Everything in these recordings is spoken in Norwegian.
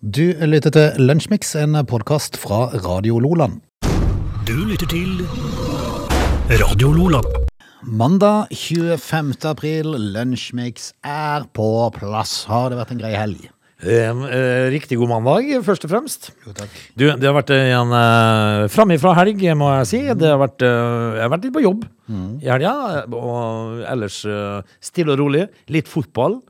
Du lytter til Lunsjmix, en podkast fra Radio Loland. Du lytter til Radio Loland. Mandag 25. april, Lunsjmix er på plass. Har det vært en grei helg? Eh, eh, riktig god mandag, først og fremst. Jo, takk. Du, det har vært eh, en uh, framifrå helg, må jeg si. Det har vært, eh, jeg har vært litt på jobb i helga. Og ellers eh, stille og rolig. Litt fotball.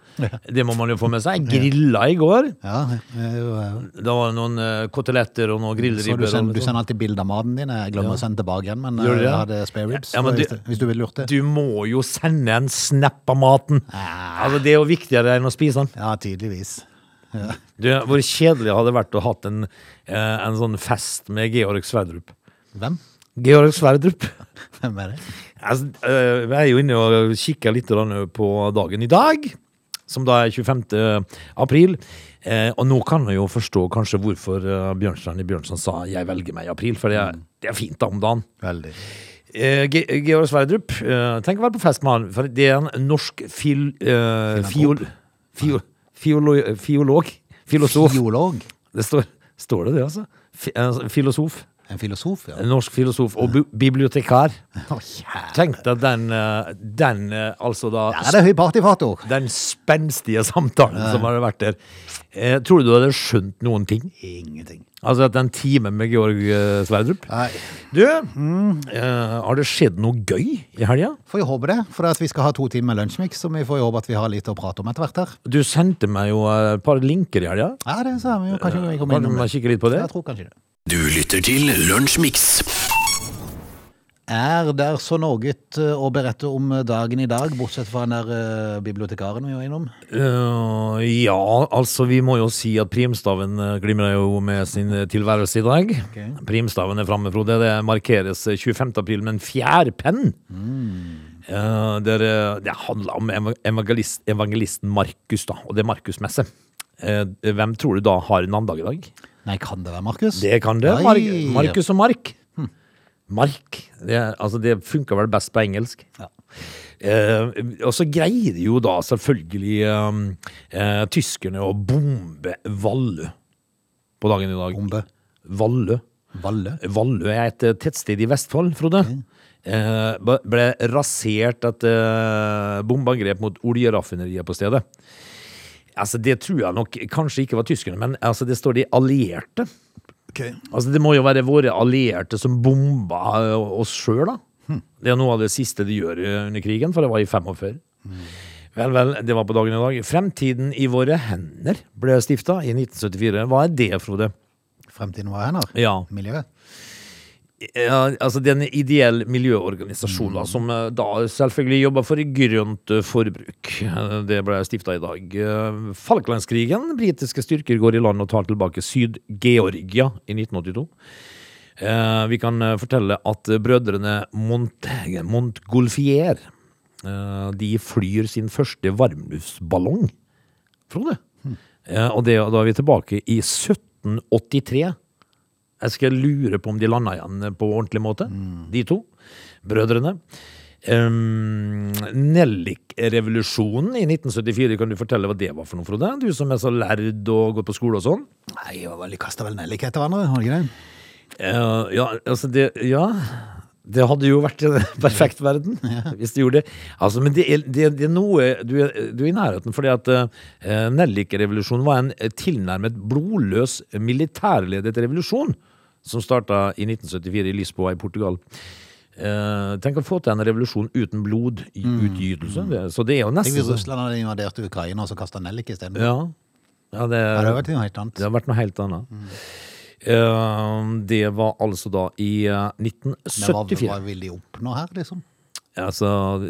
Det må man jo få med seg. Grilla i går. Ja, eh, jo, eh, Det var noen uh, koteletter og noen grillribber. du send, du sender alltid bilde av maten din. Jeg glemmer å sende tilbake igjen, men Gjør eh, jeg hadde spare ribs. Ja, du- hvis du ville gjort det. Du må jo sende en snap av maten. Altså, det er jo viktigere enn å spise den. Ja, tydeligvis. Ja. Du, Hvor kjedelig hadde det vært å hatt en, eh, en sånn fest med Georg Sverdrup. Hvem? Georg Sverdrup. Hvem er det? Altså, jeg er jo inne og kikker litt på dagen i dag, som da er 25. april. Eh, og nå kan vi jo forstå kanskje hvorfor uh, Bjørnstjerne Bjørnson sa 'jeg velger meg i april', for det er, det er fint da om dagen. Veldig. Eh, Ge Georg Sverdrup, eh, tenk å være på fest med han, for det er en norsk fil, eh, fiol, fiol, fiolo, fiolog, filosof. Biolog. Det står, står det det, altså? Fi, eh, filosof. En filosof, ja. En norsk filosof og bi bibliotekar. Oh. Tenk deg den, eh, den eh, altså da Der er det høy partyfato. Den spenstige samtalen som hadde vært der. Eh, tror du du hadde skjønt noen ting? Ingenting. Altså etter en time med Georg eh, Sverdrup? Nei, Du, eh, har det skjedd noe gøy i helga? får jo håpe det, for at vi skal ha to timer Lunsjmix, så vi får jo håpe at vi har litt å prate om etter hvert her. Du sendte meg jo et par linker i helga. Ja, det sa vi jo. Kanskje vi kommer innom det. kikke litt på det? Jeg tror kanskje det. Du lytter til Lunsjmix. Er der så noe å berette om dagen i dag, bortsett fra den der eh, bibliotekaren vi var innom? Uh, ja, altså vi må jo si at primstaven eh, glimrer jo med sin eh, tilværelse i dag. Okay. Primstaven er framme, Frode. Det markeres eh, 25. april med en fjærpenn. Eh, der, eh, det handler om evangelist, evangelisten Markus, da, og det er Markusmesse. Uh, hvem tror du da har navnedag i dag? Nei, kan det være Markus? Det kan det. Mar Markus og Mark. Mark. Det, altså, det funker vel best på engelsk. Ja. Eh, og så greier jo da selvfølgelig eh, eh, tyskerne å bombe Vallø på dagen i dag. Bombe. Vallø. Vallø? Vallø er et eh, tettsted i Vestfold, Frode. Eh, ble rasert etter eh, bombeangrep mot oljeraffineriet på stedet. Altså, Det tror jeg nok kanskje ikke var tyskerne, men altså, det står de allierte. Altså, Det må jo være våre allierte som bomba eh, oss sjøl, da. Det er noe av det siste de gjør eh, under krigen, for det var i 45. Vel, vel, det var på dagen i dag. Fremtiden i våre hender ble stifta i 1974. Hva er det, Frode? Fremtiden i våre hender. Ja, Miljøet. Ja altså Det er en ideell miljøorganisasjon da, som eh, da selvfølgelig jobber for grønt eh, forbruk. Det ble stifta i dag. Eh, Falklandskrigen. Britiske styrker går i land og tar tilbake Syd-Georgia i 1982. Eh, Vi kan fortelle at brødrene Mont Montgolfier eh, de flyr sin første varmluftsballong. Frode. Eh, Og det, da er vi tilbake i 1783. Jeg skal lure på om de landa igjen på ordentlig måte, de to brødrene. Um, Nellik-revolusjonen i 1974, kan du fortelle hva det var for noe, Frode? Du som er så lærd og gått på skole og sånn. Nei, jeg var vel kasta vel nellik etter hverandre, var det ikke det? Uh, ja, altså det Ja. Det hadde jo vært en perfekt verden hvis de gjorde det. Altså, men det er, det, det er noe Du er, du er i nærheten, fordi at uh, Nellik-revolusjonen var en tilnærmet blodløs militærledet revolusjon som starta i 1974 i Lisboa i Portugal. Eh, tenk å få til en revolusjon uten blodutgytelse. Mm. så det er jo Tenk nesten så- Russland hadde invadert Ukraina og så kasta nellik isteden. Ja. ja, det, Ja, det hadde vært noe helt annet. det har vært noe helt annet. Eh, det var altså da i 1974. Men hva, hva vil de oppnå her, liksom? Altså,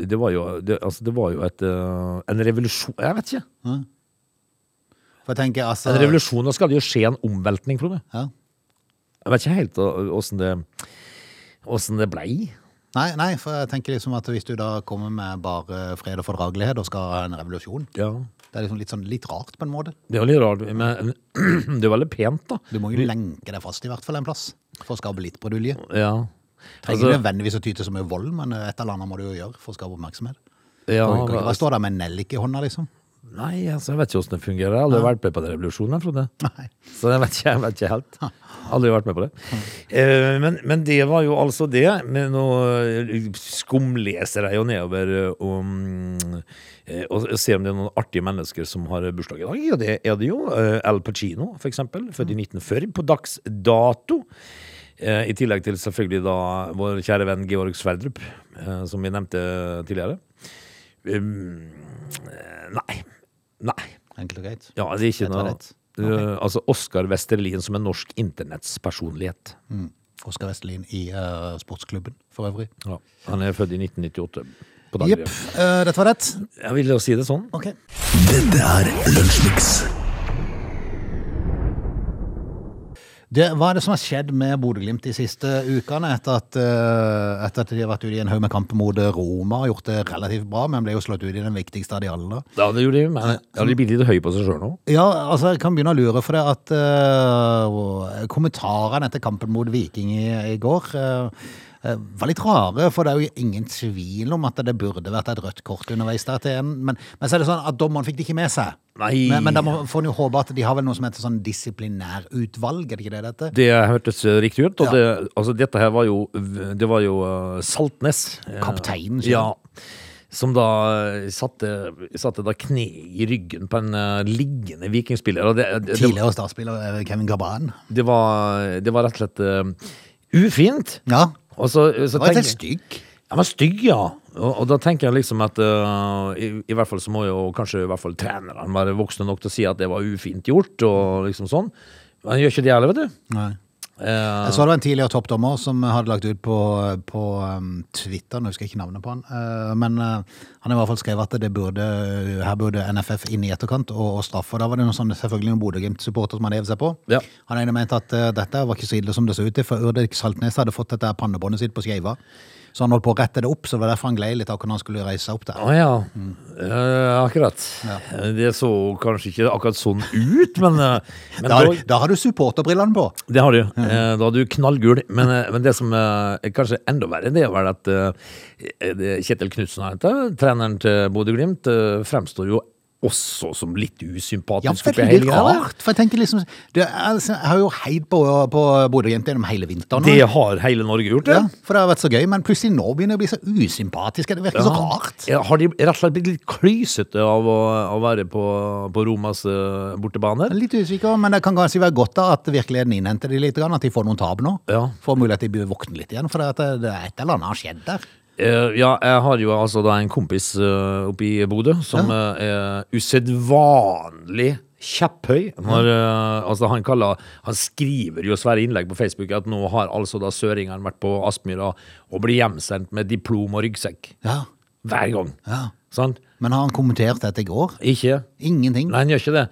det var jo, det, altså, det var jo et, uh, en revolusjon Jeg vet ikke. Jeg tenker, altså En revolusjon, da skal det jo skje en omveltning, Frode. Ja. Jeg vet ikke helt åssen det Åssen det blei. Nei, nei, for jeg tenker liksom at hvis du da kommer med bare fred og fordragelighet og skal ha en revolusjon, Ja. det er liksom litt, sånn, litt rart på en måte. Det er jo litt rart, men det er veldig pent, da. Du må jo lenke deg fast i hvert fall en plass for å skape litt bredulje. Ja. Trenger Altså, ikke nødvendigvis å ty til så mye vold, men et eller annet må du jo gjøre for å skape oppmerksomhet. ja, Du kan ikke bare altså, stå der med en nellik i hånda, liksom. Nei, altså, jeg vet ikke hvordan det fungerer. Jeg har aldri vært med på den revolusjonen, Frode. Så jeg vet ikke, jeg vet ikke helt. Aldri vært med på det. Eh, men, men det var jo altså det. Men nå eh, skumleser jeg jo nedover eh, om og ser om det er noen artige mennesker som har bursdag i dag. Ja, det er det jo. Al Pacino, for eksempel. Født i 1940. På dags dato. I tillegg til selvfølgelig da vår kjære venn Georg Sverdrup, som vi nevnte tidligere. Um, nei. Nei. Enkelt og greit. Ja, det er ikke noe okay. Uh, Altså Oskar Westerlin som en norsk internettspersonlighet. Oskar Westerlin i uh, sportsklubben, for øvrig. Ja. Han er født i 1998. Jepp. eh, dette var rett. Jeg ville jo si det sånn. Ok. Dette er Lunsjmix. Det, hva er det som har skjedd med Bodø-Glimt de siste ukene, etter at, eh, etter at de har vært ute i en haug med kamper mot Roma og gjort det relativt bra, men ble jo slått ut i den viktigste av de alle? Ja, det gjorde de, men ja, de blir litt høy på seg sjøl nå. Ja, altså jeg kan begynne å lure for det at uh, kommentarene etter kampen mot Viking i, i går eh, eh, var litt rare, for det er jo ingen tvil om at det burde vært et rødt kort underveis der til en, men, men så er det sånn at dommeren fikk det ikke med seg. Nei. Men, men da må, får en jo håpe at de har vel noe som heter sånn disiplinærutvalg, er det ikke det dette? Det hørtes eh, riktig ut. Og Ja. det, altså, dette her var jo Det var jo uh, Saltnes. eh, Kapteinen, Ja. Som da eh, satte, satte da kne i ryggen på en uh, liggende vikingspiller. Det, det, Tidligere startspiller eh, Kevin Gaban. det, var, det var rett og slett uh, ufint. Ja, Og så, så var tenker- stygg. Han var stygg, ja. Og, og da tenker jeg liksom at uh, i, i hvert fall så må jo kanskje i hvert fall trenerne være voksne nok til å si at det var ufint gjort, og liksom sånn. Men han gjør ikke det heller, vet du. Nei. Eh, Jeg så det var en tidligere toppdommer som hadde lagt ut på, på um, Twitter, nå husker jeg ikke navnet på han, eh, men eh, han har i hvert fall skrevet at det burde, her burde NFF inn i etterkant og, og straffe. Da var det noen sånne, selvfølgelig noen Bodø-Glimt-supporter som hadde hevet seg på. Ja. Han ene mente at dette var ikke så ille som det så ut til, for Urdik Saltnes hadde fått dette pannebåndet sitt på skeiva. Så han holdt på å rette det opp, så det var derfor han gled litt av hvordan han skulle reise seg opp der. Ah, ja. Eh, akkurat. Det så kanskje ikke akkurat sånn ut, men, eh, men Da, da, har du supporterbrillene på. Det har du. Eh, Da er du knallgul. Men, eh, men det som eh, er kanskje enda verre, det er vel at uh, Kjetil Knutsen, treneren til Bodø-Glimt, uh, fremstår jo også som litt usympatisk. oppi veldig rart. For jeg tenker liksom det altså, Jeg har jo heid på, på Bodø-Glimt gjennom hele vinteren. Det har hele Norge gjort, det. Ja, for det har vært så gøy, men plutselig nå begynner det å bli så usympatisk. Det virker så rart. Ja, har de rett og slett blitt litt klysete av å, å være på, på Romas uh, bortebane? Litt usikker, men det kan kanskje være godt da at virkeligheten innhenter de litt, at de får noen tap nå. Ja. Får mulighet til å våkne litt igjen, for det, det, det er et eller annet har skjedd der. Eh, ja, jeg har jo altså da en kompis uh, oppe i Bodø som eh, er usedvanlig kjepphøy. Når, eh, altså han, kaller, han skriver jo svære innlegg på Facebook at nå har altså da søringene vært på Aspmyra og blir hjemsendt med diplom og ryggsekk. Ja, Hver gang. ja. Sant? Men har han kommentert dette i går? Ikke? Ingenting. Nei, han gjør ikke det.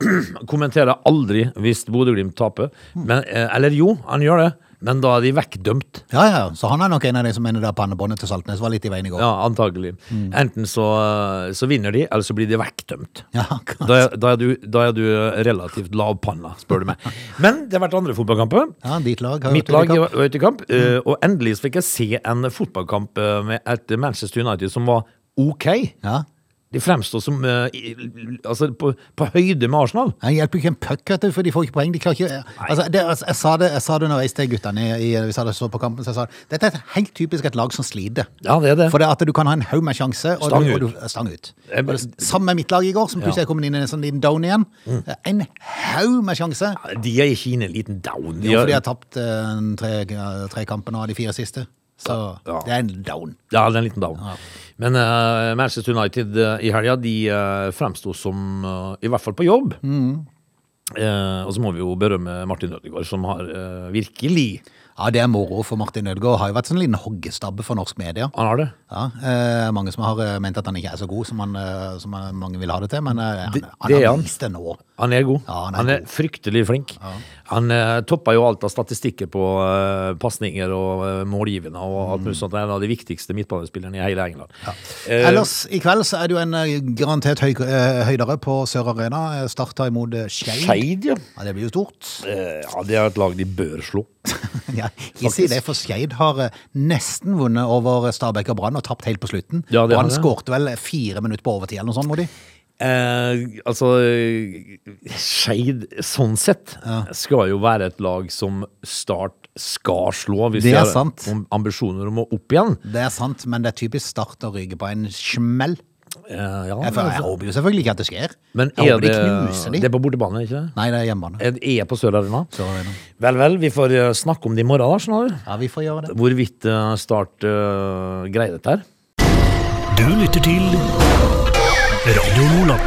Kommenterer aldri hvis Bodø-Glimt taper. Men, eh, eller jo, han gjør det, men da er de vekkdømt. Ja, ja, så han er nok en av de som mener det pannebåndet til Saltnes var litt i veien i går. Ja, antagelig. Enten så, så vinner de, eller så blir de vekkdømt. Ja. Da da, er du, da er du relativt lavpanna, spør du meg. Men det har vært andre fotballkamper. Ja, ditt lag har Mitt lag var ute i kamp, Mm. og endelig fikk jeg se en fotballkamp eh, med et Manchester United som var ok. Ja. De fremstår som uh, i- altså på, på høyde med Arsenal. Det hjelper ikke en puck, for de får ikke poeng. De klarer ikke altså, det, altså, jeg, sa det, jeg sa det underveis til guttene i, i, hadde så på kampen. Så jeg sa dette er helt typisk et lag som sliter. Ja, det er det. For det at du kan ha en haug med sjanse, og Stang du, og du stang ut. Jeg, det, sammen med mitt lag i går, som plutselig er kommet inn i en sånn liten down igjen. Mm. En haug med sjanse. De er ikke inne i en liten down. De Jo, for de har tapt uh, tre, tre kamper nå av de fire siste. Så Ja. det er en down. ja, det er en liten down. Men uh, Manchester United uh, i helga, de uh, fremsto som, uh, i hvert fall på jobb. Eh, og så må vi jo berømme Martin Ødegaard, som har virkelig Ja, det er moro for Martin Ødegaard. Har jo vært sånn liten hoggestabbe for norsk media. Han har det. Ja, eh, mange som har ment at han ikke er så god som, han, som han, mange vil ha det til, men eh, han, Det- han det er har vist det nå. Han er god. Ja, han er han er god. fryktelig flink. Han uh, toppa jo alt av statistikker på uh, pasninger og uh, målgivende og alt mulig sånt. Han er en av de viktigste midtbanespillerne i hele England. Eh, Ellers i kveld så er det jo en eh, garantert høy, eh, høydere på Sør Arena. Eh, Starta imot eh, Skeid. Skeid, ja. Ja, det blir jo stort. Eh, ja. Det er et lag de bør slå. ja, ikke si det, for Skeid har eh, nesten vunnet over Stabæk og Brann og tapt helt på slutten. Ja, Brann skårte vel fire minutter på overtid eller noe sånt, må de? Eh, altså Skeid, sånn sett, skal jo være et lag som Start skal slå. Hvis Det er sant. om- ambisjoner om å opp igjen. Det er sant, men det er typisk Start å ryke på en smell. Eh, ja, Jeg, jeg håper jo selvfølgelig ikke at det skjer. men jeg håper håper de det, knuser de. det er på bortebane, ikke det? Nei, det er hjemmebane. Er er på Sør Arena? Er det. Vel, vel, vi får eh, snakke om det i morgen, da. skjønner du. Ja, vi får gjøre det. Hvorvidt eh, Start uh, greier dette her. Du lytter til Radio Nordland.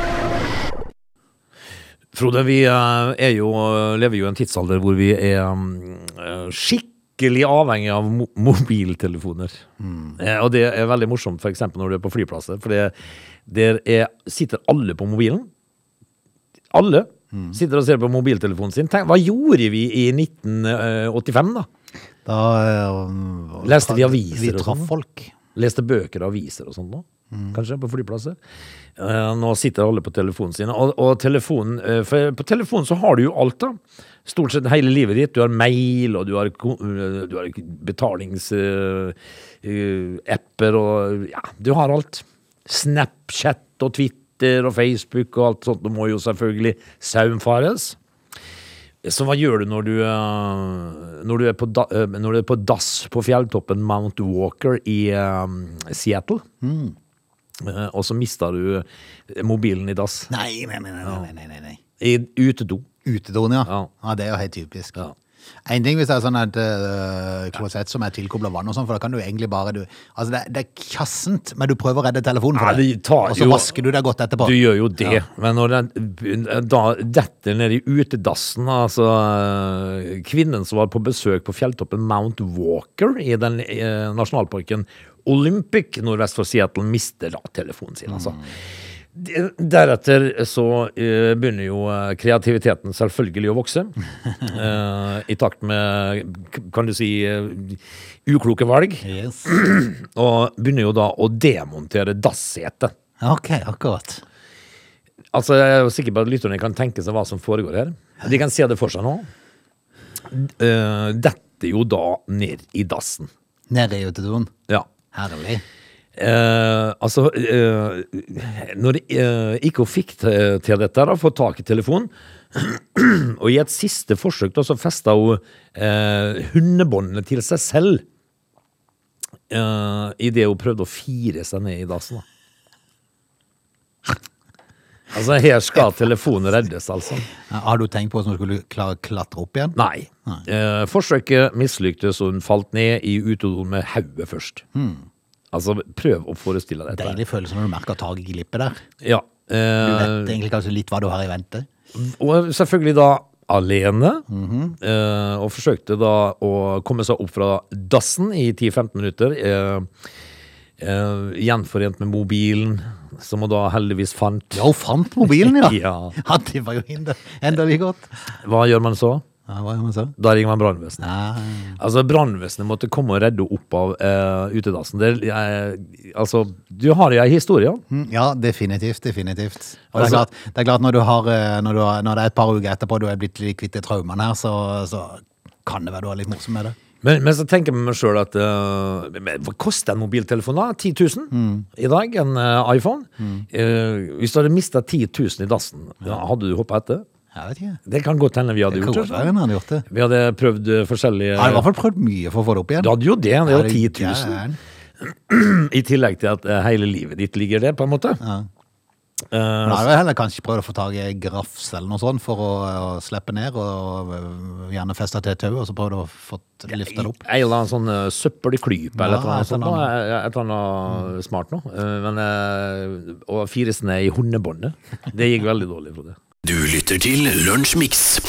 Frode, vi eh, er jo, lever jo i en tidsalder hvor vi er mm, skikkelig avhengig av mobiltelefoner. Mm. og det er veldig morsomt f.eks. når du er på flyplasser, for det, der er, sitter alle på mobilen. Alle sitter og ser på mobiltelefonen sin. Tenk, hva gjorde vi i 1985, da? Da øh, Leste vi aviser Vi traff sånn? folk. Leste bøker og aviser og sånt nå. Kanskje på flyplasser. Uh, nå sitter alle på telefonen sin. Og, og telefonen, uh, for på telefonen så har du jo alt, da. Stort sett hele livet ditt. Du har mail, og du har, eh, du har betalingsapper og Ja, du har alt. Snapchat og Twitter og Facebook og alt sånt. Det må jo selvfølgelig saumfares. Så hva gjør du når du, eh, når du, er, på da, eh, når du er på dass på fjelltoppen Mount Walker i um, Seattle? Mm. og så mister du mobilen i dass. Nei. nei, nei, nei, nei, nei. I utedo. Utedoen, ja. Ja. ja. Det er jo helt typisk. Ja. En ting hvis det er sånn et uh, klosett som er tilkobla vann og sånn, for da kan du egentlig bare du, Altså, det, det er kjassent, men du prøver å redde telefonen for Ja, det. tar Og så jo- vasker du deg godt etterpå. Du gjør jo det, men når den da detter ned i utedassen Altså, eh, kvinnen som var på besøk på fjelltoppen Mount Walker i den eh, nasjonalparken Olympic nordvest for Seattle, mister da telefonen sin, altså. De- Deretter så eh, begynner jo eh, kreativiteten selvfølgelig å vokse. eh, I takt med, kan du si, ukloke valg. Yes. Og begynner jo da å demontere dassetet. Ok, akkurat. Altså, Jeg er jo sikker på at lytterne kan tenke seg hva som foregår her. De kan se det for seg nå. Dette jo da ned i dassen. Nede i utedoen. Ja. Herlig. Eh, altså eh, Når uh, ikke hun fikk til, til dette, da, få tak i telefonen Og i et siste forsøk da, så festa hun uh, hundebåndene til seg selv uh, idet hun prøvde å fire seg ned i dassen. Da. Altså, her skal telefonen reddes, altså. Har du tenkt på hvordan hun skulle klare å klatre opp igjen? Nei. Eh, forsøket mislyktes, og hun falt ned i utedoen med hodet først. Altså, prøv å forestille deg dette. Deilig følelse når du merker taket glipper der. Ja. Du eh, vet egentlig kanskje litt hva du har i vente. og selvfølgelig da alene, eh, og forsøkte da å komme seg opp fra dassen i 10-15 minutter. Eh, eh, gjenforent med mobilen, som hun da heldigvis fant. Ja, hun fant mobilen, ja. Ja. ja det var jo enda, like godt. Hva gjør man så? Ja, hva man så? Da ringer man brannvesenet. Ja, Altså, Brannvesenet måtte komme og redde opp av uh, utedassen. Det, eh, altså, du har jo ei historie. Mm, ja, definitivt, definitivt. Og det er Altså- klart, det er klart når, du har, eh, når, du har, når det er et par uker etterpå du er blitt litt kvitt de traumene her, så, så kan det være du er litt morsom med det. Men, men så tenker jeg meg sjøl at uh, Hva koster en mobiltelefon, da? 10 000 i dag? En uh, iPhone? Eh, hvis du hadde mista 10 000 i dassen, ja, hadde du hoppa etter? Jeg vet ikke. Det kan godt hende vi hadde Det gjort det. være hadde gjort det. Vi hadde prøvd eh, forskjellige Jeg hadde i hvert fall prøvd mye for å få det opp igjen. Du hadde jo det. Det er Ja, jo 10 gæren. 000. I tillegg til at eh, hele livet ditt ligger der, på en måte. Ja. da Men jeg heller kanskje prøvd å få tak i grafs eller noe sånt for å, å slippe ned, og og gjerne feste til et tau, og så prøvd å få lifta det opp. En eller annen sånn uh, søppelklype eller Ja, et eller annet et sånt. eller Et eller annet smart nå. Uh, Men uh, å fires ned i hundebåndet, det gikk veldig dårlig, Frode. Du lytter til Lunsjmix.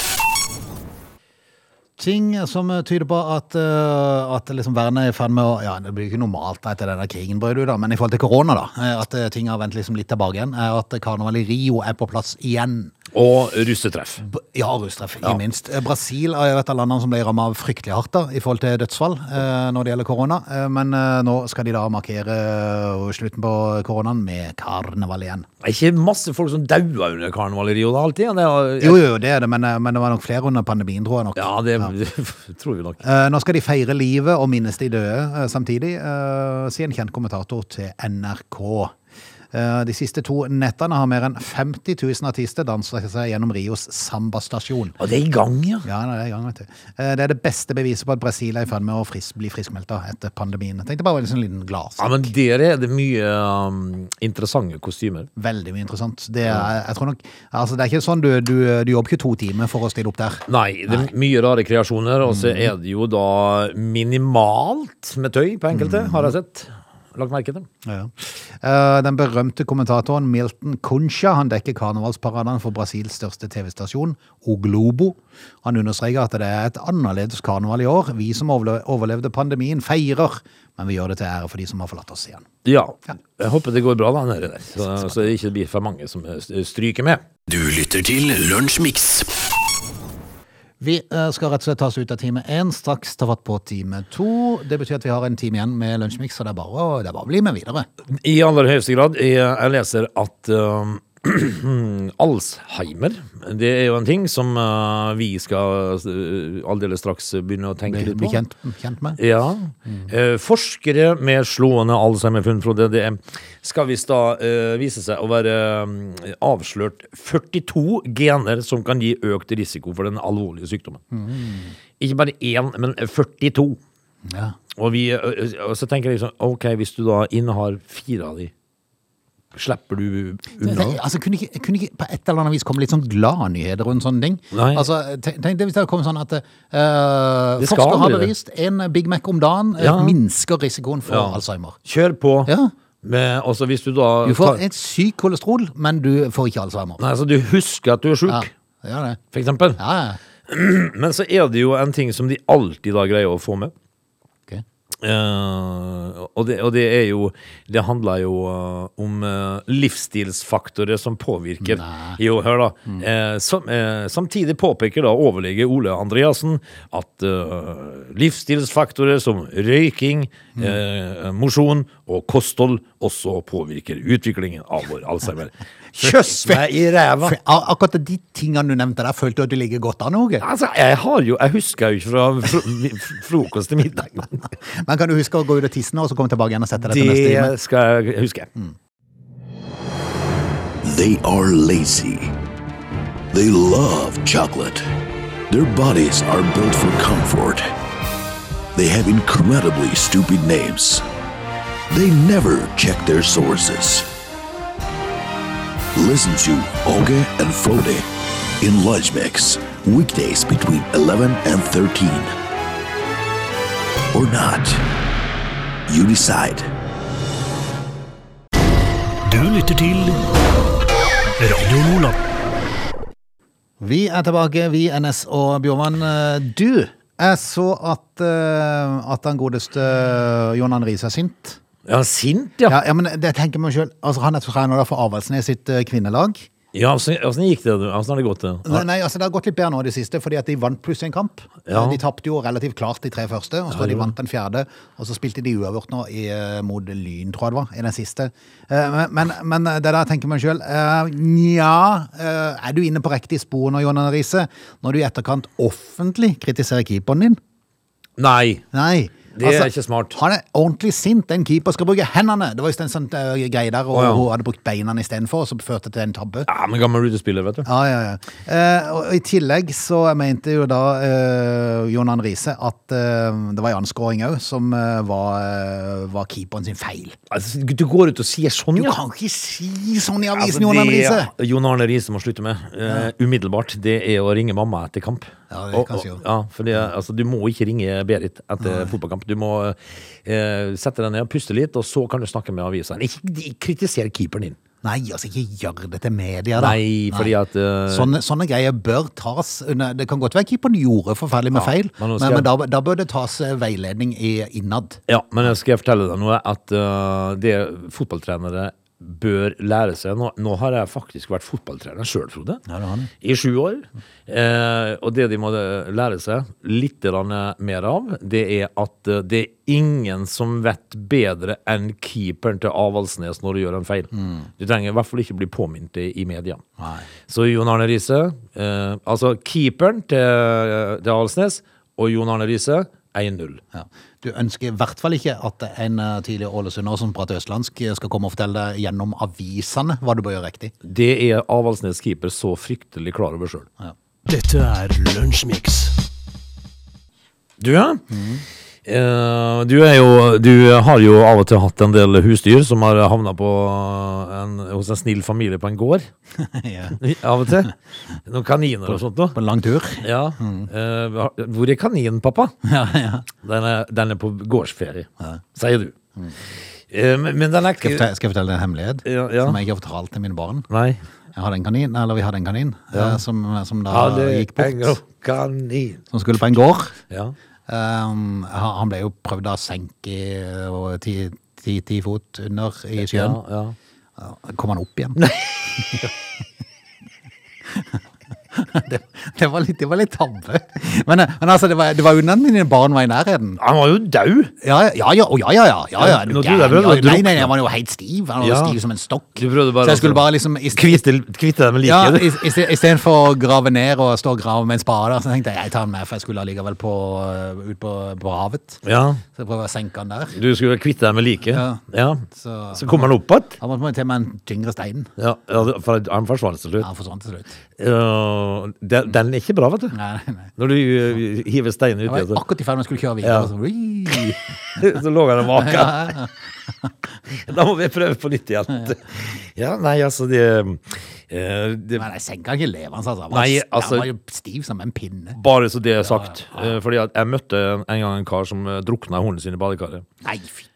Ting som tyder på at, uh, at liksom verden er i ferd med å Ja, det blir ikke normalt etter denne krigen ut, da, men i forhold til korona, da, eh, at øh, ting har vendt liksom litt tilbake igjen, er at karnevalet i Rio er på plass igjen. Og russetreff. B- Ja, russetreff, ikke minst. Eh, Brasil er et av landene som ble rammet av fryktelig hardt da, i forhold til dødsfall eh, når det gjelder korona. Eh, men eh, nå skal de da markere eh, slutten på koronaen med karneval igjen. Det er ikke masse folk som dauer under karneval i Rio da, alltid? Det er, Jo, jo, det er det, men, men det var nok flere under pandemien, tror jeg nok. Ja, det tror vi nok. Eh, nå skal de feire livet og minnes de døde samtidig, sier en kjent kommentator til NRK. Eh, De siste to nettene har mer enn 50 000 artister danset seg gjennom Rios sambastasjon. Og det er i gang, ja. Ja, det er i gang, vet du. Eh, Det er det beste beviset på at Brasil er i ferd med å frisk, bli friskmeldt etter pandemien. Jeg tenkte bare en sånn liten glas. Ja, men Der er det mye um, interessante kostymer. Veldig mye interessant. Det er, jeg tror nok, altså det er ikke sånn du, du, du jobber ikke to timer for å stille opp der. Nei, det er mye rare kreasjoner, og så er det jo da minimalt med tøy på enkelte, har jeg sett. Lagt merke til. Ja. Eh, Den berømte kommentatoren Milton Concha han dekker karnevalsparadene for Brasils største TV-stasjon, O Globo. Han understreker at det er et annerledes karneval i år. Vi som overlevde pandemien, feirer, men vi gjør det til ære for de som har forlatt oss igjen. Ja. Jeg håper det går bra, da, nede der. Så, så det ikke blir for mange som stryker med. Du lytter til Lunsjmix. Vi eh, skal rett og slett ta oss ut av time én, straks ta fatt på time to. Det betyr at vi har en time igjen med Lunsjmix, så det er bare, å- bli med videre. I aller høyeste grad. Jeg, jeg leser at um, Alzheimer, det er jo en ting som uh, vi skal uh, aldeles straks begynne å tenke litt på. bli kjent, kjent med. Ja. Eh, forskere med slående Alzheimer-funn, Frode, det er- skal visst da uh, vise seg å være mm, avslørt 42 gener som kan gi økt risiko for den alvorlige sykdommen. Ikke bare én, men 42. Ja. Og, vi, og så tenker jeg liksom, ok, hvis du da innehar fire av de, slipper du unna? Altså, kunne ikke, kunne ikke på et eller annet vis komme litt sånn gladnyheter rundt sånne ting? Nei. Altså, tenk deg hvis det kommet sånn at uh, Det forskere har bevist en Big Mac om dagen eh, Ja. minsker risikoen for Ja. Alzheimer. Kjør på. Ja. Men, altså, hvis du da Du får et syk kolesterol, men du får ikke Alzheimer. Nei, altså, du husker at du er sjuk, Ja, for eksempel. Ja, ja. Men så er det jo en ting som de alltid da greier å få med. Eh, og, det, og det er jo Det handler jo uh, om uh, livsstilsfaktorer som påvirker Nei. Jo, hør, da. Eh, Som, samtidig påpeker da overlege Ole Andreassen at livsstilsfaktorer som røyking, eh, mosjon og kosthold også påvirker utviklingen av vår Alzheimer. Kjøss meg i ræva! For akkurat de tingene du nevnte der, følte du at du ligger godt an, Åge? Altså, jeg har jo Jeg husker jo ikke fra fro frokost til middag. Men kan du huske å gå ut og tisse nå, og så komme tilbake igjen og sette deg til neste time? Det skal jeg huske. They are lazy. They love chocolate. Their bodies are built for comfort. They have incredibly stupid names. They never check their sources. Listen to Oge and Frode in Lunch Mix, weekdays between 11 and 13. Or not. You decide. Du lytter til Radio Nordland. Vi er tilbake, vi, NS og Bjørvann. Du, jeg så at, eh, at den godeste John Arne er sint. Ja, sint, ja. Ja, ja, men det tenker man selv. Altså, han er trener for Avaldsnes sitt eh, kvinnelag. Ja, Åssen gikk det? Åssen har det gått? det? Nei, nei, altså Det har gått litt bedre nå i det siste, fordi at de vant plutselig en kamp. Ja. De tapte jo relativt klart de tre første, og så de vant den fjerde. Og så spilte de uavgjort nå i, eh, mot Lyn, tror jeg det var, i den siste. Eh, Men, men, men det der tenker man sjøl Nja, eh, er du inne på riktig spor nå, John Arne Riise? Når du i etterkant offentlig kritiserer keeperen din? Nei. Nei. Det er ikke smart. Han er ordentlig sint. En keeper skal bruke hendene. Det var just en sånn uh, greie der, og oh, ja. hun hadde brukt beina istedenfor, så førte det til en tabbe. Ja, men gammel rutespiller, vet du. Ja, ja, ja. Uh, og I tillegg så mente jo da uh, Jon Arne Riise at uh, det var en anskåring òg som eh, var, eh, var keeperen sin feil. Altså, du går ut og sier sånn, Du kan ikke si sånn i Altså, avisen, Jon Arne det Riise! Jon Arne Riise må slutte med eh, umiddelbart. Det er å ringe mamma etter kamp. Ja, det Og- kan og- jeg ja, fordi, altså, du må ikke ringe Berit etter fotballkamp. Du må eh, sette deg ned og puste litt, og så kan du snakke med avisa. Ikke kritiser keeperen din. Nei, altså ikke gjør det til media, da. Nei, fordi at Uh... Sånne, sånne greier bør tas under Det kan godt være keeperen gjorde forferdelig med Ja, feil, men men, skal men, da, da bør det tas eh, veiledning i, innad. Ja, men jeg skal fortelle deg noe at uh, det fotballtrenere bør lære seg nå, nå har jeg faktisk vært fotballtrener sjøl, Frode. Det. I sju år. Eh, og det de må lære seg litt mer av, det er at eh, det er ingen som vet bedre enn keeperen til Avaldsnes når du gjør en feil. Du trenger i hvert fall ikke bli påminnet i, i media. Nei. Så Jon Arne Riise, eh, altså keeperen til, til Avaldsnes og Jon Arne Riise 1-0. Ja. Du ønsker i hvert fall ikke at en eh, tidligere Ålesunder som prater østlandsk, eh, skal komme og fortelle deg gjennom avisene hva du bør gjøre riktig. Det er Avaldsnes keeper så fryktelig klar over sjøl. Dette er Lunsjmix. Du, ja. Eh, du, jo, du har jo av og til hatt en del husdyr som har havna hos en snill familie på en gård. ja. Av og til. Noen kaniner og sånt noe. På en lang tur. Ja. Eh, hvor er kaninen, pappa? Ja, ja. Den er, den er på gårdsferie, sier du. Eh, men, men den er ikke skal jeg fortelle deg en hemmelighet Ja, ja. som jeg ikke har fortalt til mine barn? Nei. Jeg hadde en kanin, eller Vi hadde en kanin som, som da hadde gikk bort. kanin. Som skulle på en gård. Ja. Um, han ble jo prøvd å senke eh, og ti, ti, ti fot under i sjøen. ja. Ja, kom han opp igjen? det, det, var litt, det var litt tabbe. Men, men altså, det var, det var unna at mine barn var i nærheten. Han var jo død! Ja, ja, ja, ja, ja, ja, ja, ja, du prøvde å ja, Nei, nei, han var jo helt stiv. Han var jo Ja. stiv som en stokk. Du prøvde bare Så jeg skulle bare liksom Kvitte, deg med Ja, liket. sted- Istedenfor å grave ned og stå og grave med en spade, så tenkte jeg jeg tar den med, for jeg skulle allikevel på, uh, ut på, på havet. ja. Så jeg prøver å senke den der. Du skulle kvitte deg med liket. Ja. Ja. Så, Så kommer han opp igjen. Han måtte til med en tyngre stein. Ja, ja, for han forsvant til slutt. Ja, han forsvant til slutt. Ja, den, den er ikke bra, vet du. Nei, nei. Når du uh, hiver steinen Jeg uti, var akkurat i ferd med å skulle kjøre videre. Ja. Så, så lå han og vaka. ja, ja. Da må vi prøve på nytt igjen. Ja, nei, altså det, uh, det Men jeg senka ikke levende, altså. Han var, Nei, altså- var jo stiv som en pinne. Bare så det er sagt. Eh, Fordi at jeg møtte en gang en kar som drukna hunden sin i badekaret. Nei, fytti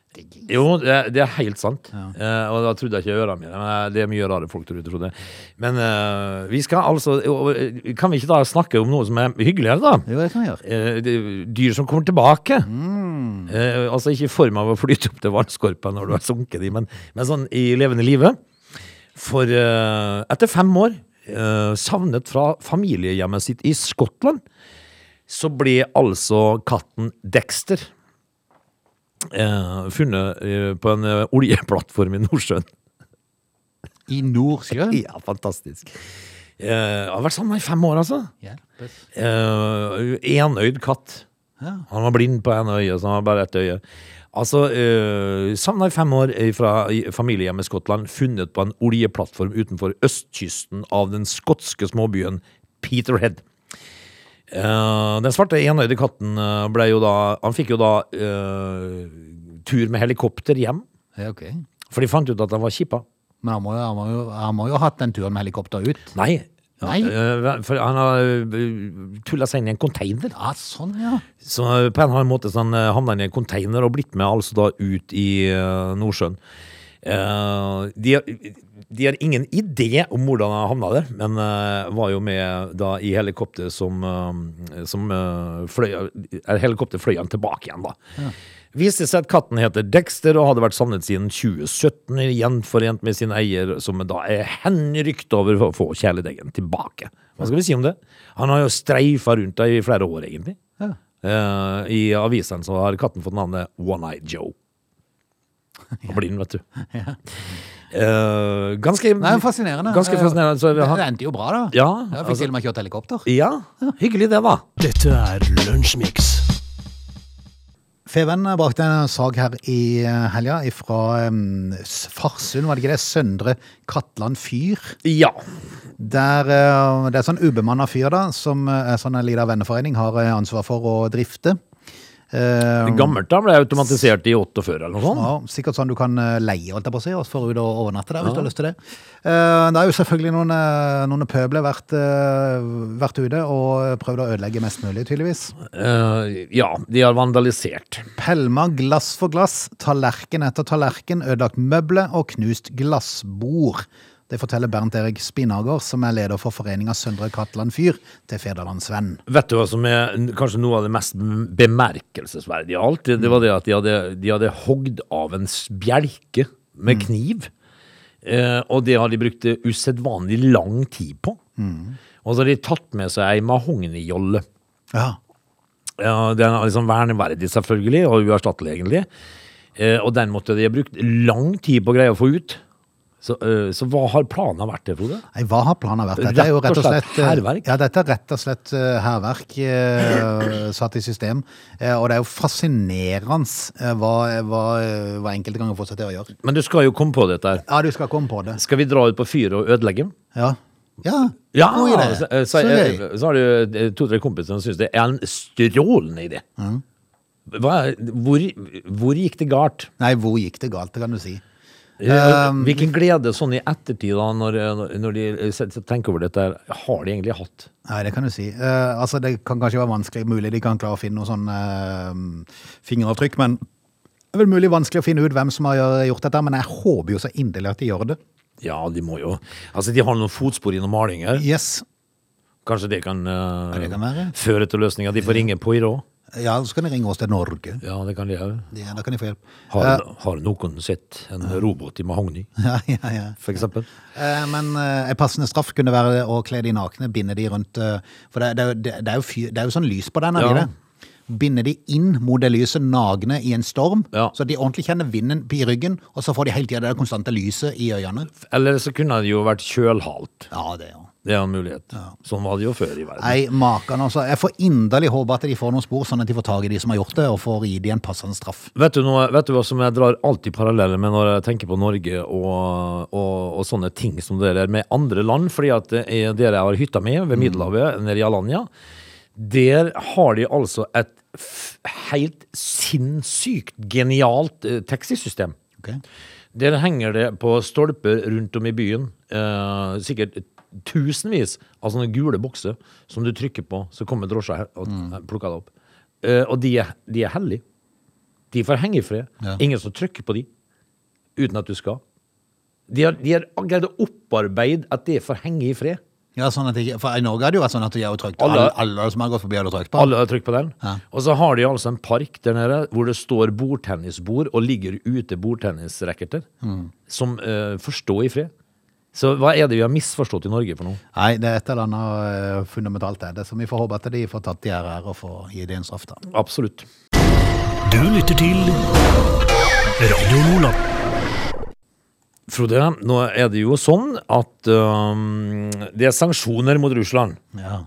Jo, det, er- det er helt sant. Eh, og da trodde jeg ikke ørene mine. Men eh, det er mye rare folk der ute, trodde jeg. Men eh, vi skal altså eh, Kan vi ikke da snakke om noe som er hyggeligere, da? Jo, det kan vi gjøre. Eh, det, dyr som kommer tilbake. Eh, altså ikke i form av å flyte opp til vannskorpa når du har sunket i, men, men sånn i levende live. For etter fem år, eh, savnet fra familiehjemmet sitt i Skottland, så ble altså katten Dexter funnet eh, på en eh, oljeplattform i Nordsjøen. I Nordsjøen? Ja, fantastisk. Eh, har vært sammen i fem år, altså. Eh, enøyd katt. Ja. Han var blind på ene øyet, så han har bare ett øye. Altså, eh, savna i fem år fra familiehjemmet Skottland, funnet på en oljeplattform utenfor østkysten av den skotske småbyen Peterhead. Eh, den svarte enøyde katten eh, ble jo da Han fikk jo da uh, tur med helikopter hjem, Ja, ok. for de fant ut at han var kippa. Men han må, jo, han, må jo, han må jo ha hatt den turen med helikopter ut. Nei. Nei. Uh, for han har tulla seg inn i en container. Ja, sånn, ja. Så på en eller annen måte så han havna i en container og blitt med altså da ut i Nordsjøen. De, har- de har ingen idé om hvordan han havna der, men uh, var jo med da i helikopter som, uh, som uh, fløy eller Helikopter fløy han tilbake igjen, da. Viste seg at katten heter Dexter og hadde vært savnet siden 2017, gjenforent med sin eier, som da er henrykt over for å få kjæledeggen tilbake. Hva skal vi si om det? Han har jo streifa rundt der i flere år, egentlig. Ja. Uh, I avisene så har katten fått navnet One-Eyed Joe. Og blind, vet du. Eh, ganske Nei, fascinerende. Ganske fascinerende. Så vi Det endte jo bra, da. ja, Jeg fikk altså, til og med kjørt helikopter. ja, hyggelig det, da. Dette er Lunsjmix. Feven brakte en sak her i eh, helga fra um, Farsund, var det ikke det? Søndre Katland fyr. Ja. Der, eh, det er sånn ubemanna fyr da, som er sånn en liten venneforening har ansvar for å drifte. Eh, Gammelt da ble automatisert i 48 eller noe sånt. Ja, sikkert sånn du kan eh, leie, holdt jeg på å si, og for ut og overnatte der, hvis du har lyst til det. Uh, Det er jo selvfølgelig noen, noen pøbler vært, uh, vært ute og prøvd å ødelegge mest mulig, tydeligvis. Ja, de har vandalisert. Pelma glass for glass, tallerken etter tallerken, ødelagt møbler og knust glassbord. Det forteller Bernt Erik Spinager, som er leder for foreninga Søndre Katland Fyr, til Federlandsvenn. Vet du hva som er kanskje noe av det mest bemerkelsesverdige av alt? Det, var det at de hadde, de hadde hogd av en bjelke med kniv. Eh, og det har de brukt usedvanlig lang tid på. Og så har de tatt med seg ei mahognijolle. Ja. Ja, den er liksom verneverdig, selvfølgelig, og uerstattelig, egentlig. Eh, og den måtte de ha brukt lang tid på å greie å få ut. Så, eh, så hva har planen vært det, Frode? Nei, hva har planen vært? Dette er jo Rett og slett eh, hærverk? Ja, dette er rett og slett eh, hærverk satt i system. Og det er jo fascinerende hva, hva, hva enkelte ganger får seg til å gjøre. Men du skal jo komme på dette her. Ja, du skal komme på det. Skal vi dra ut på fyret og ødelegge? Ja. Ja, Ja! god idé. Så, så, Så så har du to-tre kompiser som syns det er en strålende idé. Hva, er- hvor, hvor gikk det galt? Nei, hvor gikk det galt, det kan du si. Um, Hvilken glede sånn i ettertid, da, når, når de eh, tenker over dette, har de egentlig hatt? Nei, det kan du si. Uh, altså, det kan kanskje være vanskelig, mulig de kan klare å finne noe sånn uh, fingeravtrykk, men det er vel mulig vanskelig å finne ut hvem som har gjort dette, men jeg håper jo så inderlig at de gjør det. Ja, de må jo Altså, de har noen fotspor i noen malinger. Yes. Kanskje det kan, eh, det kan føre til løsninger. De får ringe Poirot. Ja, så kan de ringe oss til Norge. Ja, det kan de òg. Ja, da kan de få hjelp. Har, har noen sett en robot i mahogni, Ja, ja, ja. for eksempel? Eh, Men eh, en passende straff kunne være å kle de nakne, binde de rundt eh, For det, det, det, er, jo fyr, det er jo sånn lys på den, er det Ja. det? Binde de inn mot det lyset nagne i en storm, så de ordentlig kjenner vinden i ryggen, og så får de hele tida det konstante lyset i øynene. Eller så kunne det jo vært kjølhalt. Ja, det jo Det er en mulighet. Sånn var det jo før i verden. Nei, maken altså. Jeg får inderlig håpe at de får noen spor, sånn at de får tak i de som har gjort det, og får gi de en passende straff. Vet du, noe, vet du hva som jeg drar alltid paralleller med når jeg tenker på Norge og, og, og sånne ting som det der med andre land? Fordi at dere er har hytta mi, ved Middelhavet, nede i Alanya, der har de altså et helt sinnssykt genialt eh, taxisystem. Okay. Der henger det på stolper rundt om i byen, eh, sikkert tusenvis av sånne gule bokser som du trykker på, så kommer drosja og plukker det opp. Uh, og de er, de er hellige. De får henge i fred. Ja. Ingen som trykker på de uten at du skal. De har, de har greid å opparbeide at det får henge i fred. Ja, sånn at de, for I Norge har det jo vært sånn at de har trykt Alle- alle, alle som har gått forbi, har trykt på. Alle har trykt på den. Ja. Og så har de altså en park der nede hvor det står bordtennisbord og ligger ute bordtennisracketer som uh, får stå i fred. Så hva er det vi har misforstått i Norge for noe? Nei, det er et eller annet eh, fundamentalt er det, så vi får håpe at de får tatt de her her og får gi det en straff da. Absolutt. Du lytter til Radio Nordland. Frode, nå er det jo sånn at um, det er sanksjoner mot Russland. Ja.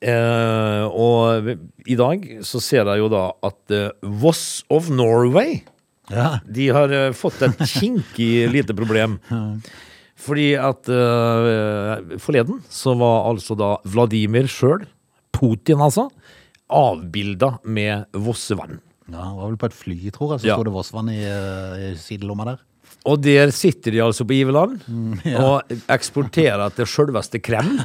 Eh, og i dag så ser jeg jo da at uh, Voss of Norway Ja. De har uh, fått et kinkig lite problem. Fordi at uh, forleden så var altså da Vladimir sjøl, Putin altså, avbilda med Vossevann. ja, det var vel på et fly, tror jeg, så Ja. stod det Vossvann i, eh, i sidelomma der. Og der sitter de altså på Iveland og eksporterer til sjølveste Kreml.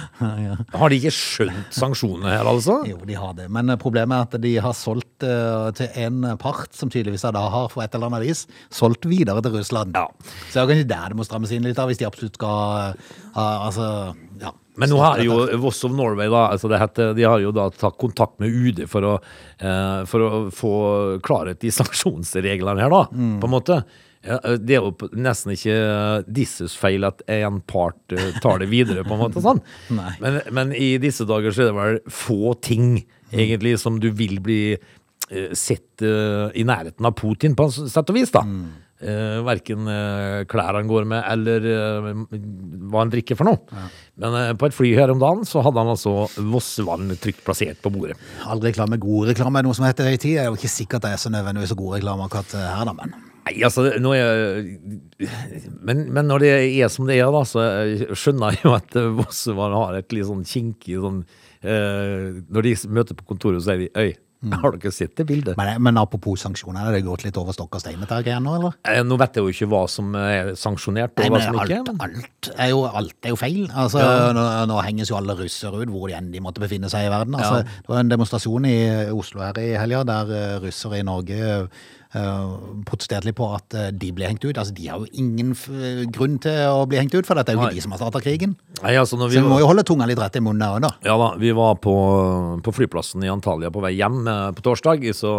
Har de ikke skjønt sanksjonene her, altså? Jo, de har det, men eh, problemet er at de har solgt uh, til en part, som tydeligvis da har for et eller annet vis, solgt videre til Russland. Ja. Så det er kanskje der det må strammes inn litt, da, hvis de absolutt skal, uh, altså, ja. Men nå har jo Voss of Norway da, altså det heter, de har jo da tatt kontakt med UD for å, eh, for å få klarhet i sanksjonsreglene her, da, på en måte. Ja, det er jo nesten ikke disses feil at en part tar det videre, på en måte. sånn. Men, men i disse dager så er det vel få ting egentlig som du vil bli sett i nærheten av Putin, på en sett og vis. da. Eh, verken uh, klær han går med, eller uh, hva han drikker for noe. Men uh, på et fly her om dagen så hadde han altså Vossevann trygt plassert på bordet. All reklame, god reklame er noe som heter i tid. Det er jo ikke sikkert det er så nødvendigvis så god reklame akkurat her, da, men. Nei, altså, nå er men, men når det er som det er, da, så skjønner jeg jo at eh, Vossevann har et litt sånn kinkig sånn eh, Når de møter på kontoret, så sier de Øy, har dere sett det bildet? Men, men apropos sanksjoner, har det gått litt over stokk og stein dette her greiene nå, eller? Eh, Nå vet jeg jo ikke hva som er sanksjonert, og Nei, hva alt, ikke. Men... alt, er jo, alt er jo feil. Altså, nå, nå henges jo alle russere ut hvor de enn de måtte befinne seg i verden. Altså, Ja. Det var en demonstrasjon i Oslo her i helga der eh, russere i Norge eh, protesterte litt på at eh, de ble hengt ut. Altså, De har jo ingen grunn til å bli hengt ut, for dette er jo Nei. ikke de som har starta krigen. Nei, altså, vi, Så vi må jo holde tunga litt rett i munnen òg, da. Ja da, vi var på, på flyplassen i Antalya på vei hjem eh, på torsdag. Så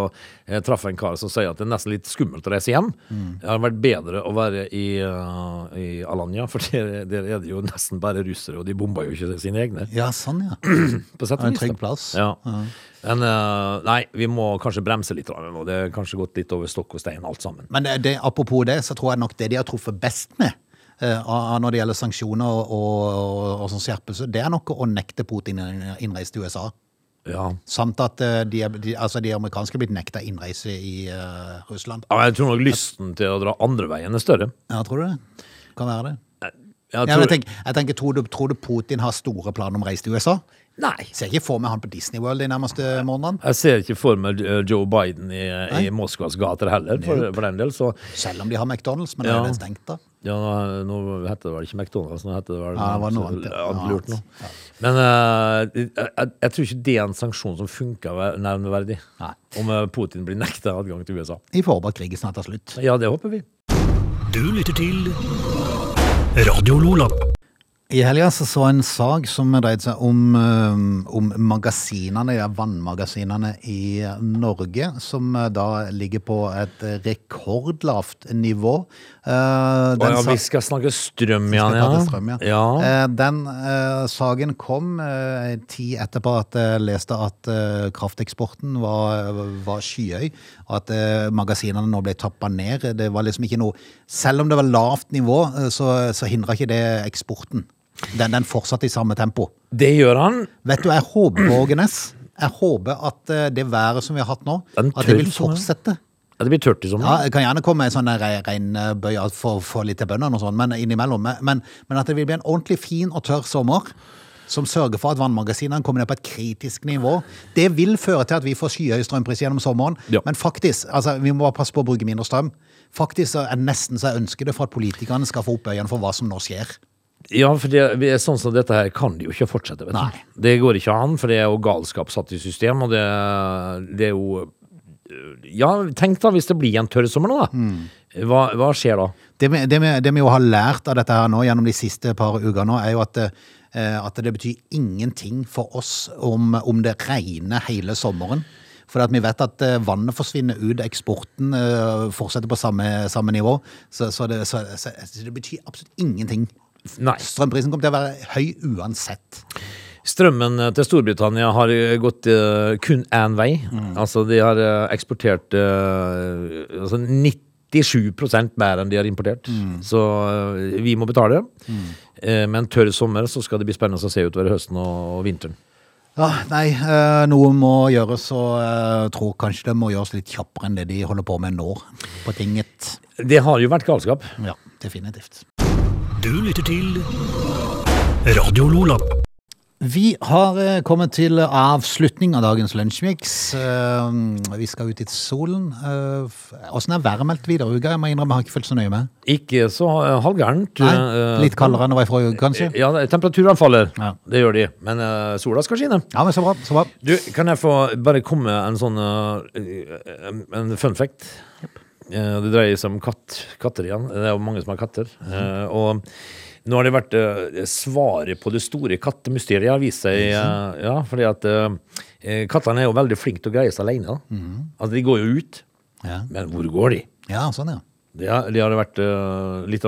jeg traff en kar som sier at det er nesten litt skummelt å reise hjem. Det har vært bedre å være i, eh, i Alanya, for der, der er det jo nesten bare russere, og de bomber jo ikke sine egne. Ja, sånn, ja. På sett og vis. en trygg plass. plass. Ja. Men uh, nei, vi må kanskje bremse litt nå. Det er kanskje gått litt over stokk og stein alt sammen. Men det, det, apropos det, så tror jeg nok det de har truffet best med, eh, av når det gjelder sanksjoner og, og, og sånn skjerpelse, det er nok å nekte Putin innreise til USA. Ja. Samt at eh, de, de, altså de amerikanske er blitt nekta innreise i uh, Russland. Ja, Jeg tror nok lysten til å dra andre veien er større. Ja, tror du det? Kan være det. Ja, men tror, jeg tenker, jeg tenker tror, du, tror du Putin har store planer om å reise til USA? Nei. Ser ikke for meg han på Disney World de nærmeste månedene. Jeg ser ikke for meg eh, Joe Biden i, i Moskvas gater heller, for, for den del. Så Selv om de har McDonald's, men Ja. er det stengt da? ja, nå, nå heter det vel ikke McDonald's, nå heter det vel Ja, det var noe annet, ja. annet lurt nå. Men uh, jeg, jeg, jeg tror ikke det er en sanksjon som funker ve- nevneverdig. Nei. Om eh, Putin blir nekta adgang til USA. Vi får håpe at krigen snart er slutt. Ja, det håper vi. Du lytter til Radio Lola. I helga så så en sak som dreide seg om, om magasinene, ja, vannmagasinene i Norge, som eh, da ligger på et rekordlavt nivå. Uh, den ja, vi skal snakke strøm ja. strøm, ja. ja. Uh, Den uh, saken kom uh, tid etterpå at jeg leste at krafteksporten var, var skyhøy, at magasinene nå ble tappa ned. Det var liksom ikke noe Selv om det var lavt nivå, så, så hindra ikke det eksporten. Den, den fortsatte i samme tempo. Det gjør han. Vet du, jeg håper, Ågenes, jeg håper at eh, det været som vi har hatt nå, at det vil fortsette. Ja, det blir tørt i sommer. Ja, det kan gjerne komme en sånn regnbøye for, for få litt til bøndene og sånn, men innimellom. Men, men, men at det vil bli en ordentlig fin og tørr sommer, som sørger for at vannmagasinene kommer ned på et kritisk nivå. Det vil føre til at vi får skyhøye strømpriser gjennom sommeren. Ja. Men faktisk, altså, vi må bare passe på å bruke mindre strøm. Faktisk er det nesten så jeg ønsker det for at politikerne skal få opp øynene for hva som nå skjer. Ja, for det, sånn som dette her kan de jo ikke fortsette. Vet du. Det går ikke an, for det er jo galskap satt i system, og det, det er jo Ja, tenk da hvis det blir en tørr sommer nå, da. Mm. Hva, hva skjer da? Det vi, det, vi, det vi jo har lært av dette her nå gjennom de siste par uker nå, er jo at, eh, at det betyr ingenting for oss om, om det regner hele sommeren. For at vi vet at eh, vannet forsvinner ut, eksporten eh, fortsetter på samme, samme nivå. Så, så, det, så, så det betyr absolutt ingenting. Nei. Strømprisen kommer til å være høy uansett. Strømmen til Storbritannia har gått uh, kun én vei. Mm. Altså, de har eh, eksportert uh, altså 97% mer enn de har importert. Mm. Så vi må betale. Eh, med en tørr sommer så skal det bli spennende å se utover høsten og, og vinteren. Ja, nei, noe må gjøres, og jeg tror kanskje det må gjøres litt kjappere enn det de holder på med nå på tinget. Det har jo vært galskap. Ja, definitivt. Du lytter til Radio Lola. Vi har eh, kommet til avslutning av dagens lunsjmix. Eh, Vi skal ut i solen. Eh, Åssen er været meldt videre i uka? Jeg må innrømme, jeg har ikke fulgt så nøye med. Ikke så halvgærent. Litt kaldere enn det var i forrige uke, kanskje? Ja, temperaturene faller. Ja. Det gjør de. Men sola skal skinne. Ja, men så bra. så bra. Du, kan jeg få bare komme med en sånn En fun fact? Eh, Det dreier seg om katt, katter igjen. Det er jo mange som har katter. Mm. Og nå har det vært eh, svaret på det store kattemysteriet har vist seg. Ja, fordi at kattene er jo veldig flinke til å greie seg alene. Mm. Altså, de går jo ut. Ja, Men hvor går de? ja sånn, ja. Det har, det har det vært litt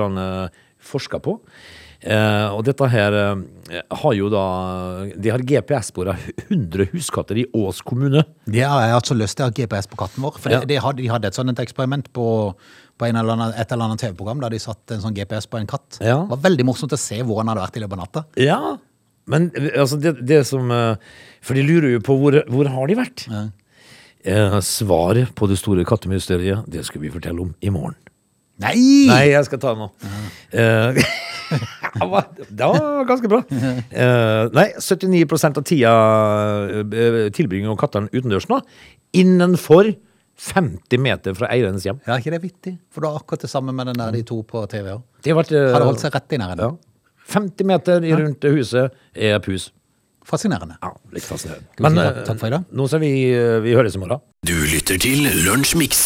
forska på. Eh, og dette her eh, har jo da De har GPS-spor av 100 huskatter i Ås kommune. Det har jeg så lyst til å ha GPS på katten vår. For Ja. det hadde, de hadde et sånt eksperiment på, på en eller annen, et eller annet TV-program da de satt en sånn GPS på en katt. Ja. Det var veldig morsomt å se hvor han hadde vært i løpet av natta. Ja, men eh, altså det, det som eh, For de lurer jo på hvor, hvor har de vært. Ja. Eh, svaret på det store kattemysteriet, det skal vi fortelle om i morgen. Nei! Nei, jeg skal ta det nå. Eh, det var- det var ganske bra. Uh, nei, 79% av tida eh, tilbringer jo kattene utendørs nå. Innenfor 50 meter fra eierens hjem. Ja, ikke det er vittig? For det var akkurat det samme med den der de to på TV òg. Det har eh, Hadde holdt seg rett i nærheten. ja. 50 meter rundt huset er pus. Fascinerende. Ja, litt fascinerende. Men si eh, takk for i dag? nå ser vi, eh, vi høres i morgen. Du lytter til Lunsjmix.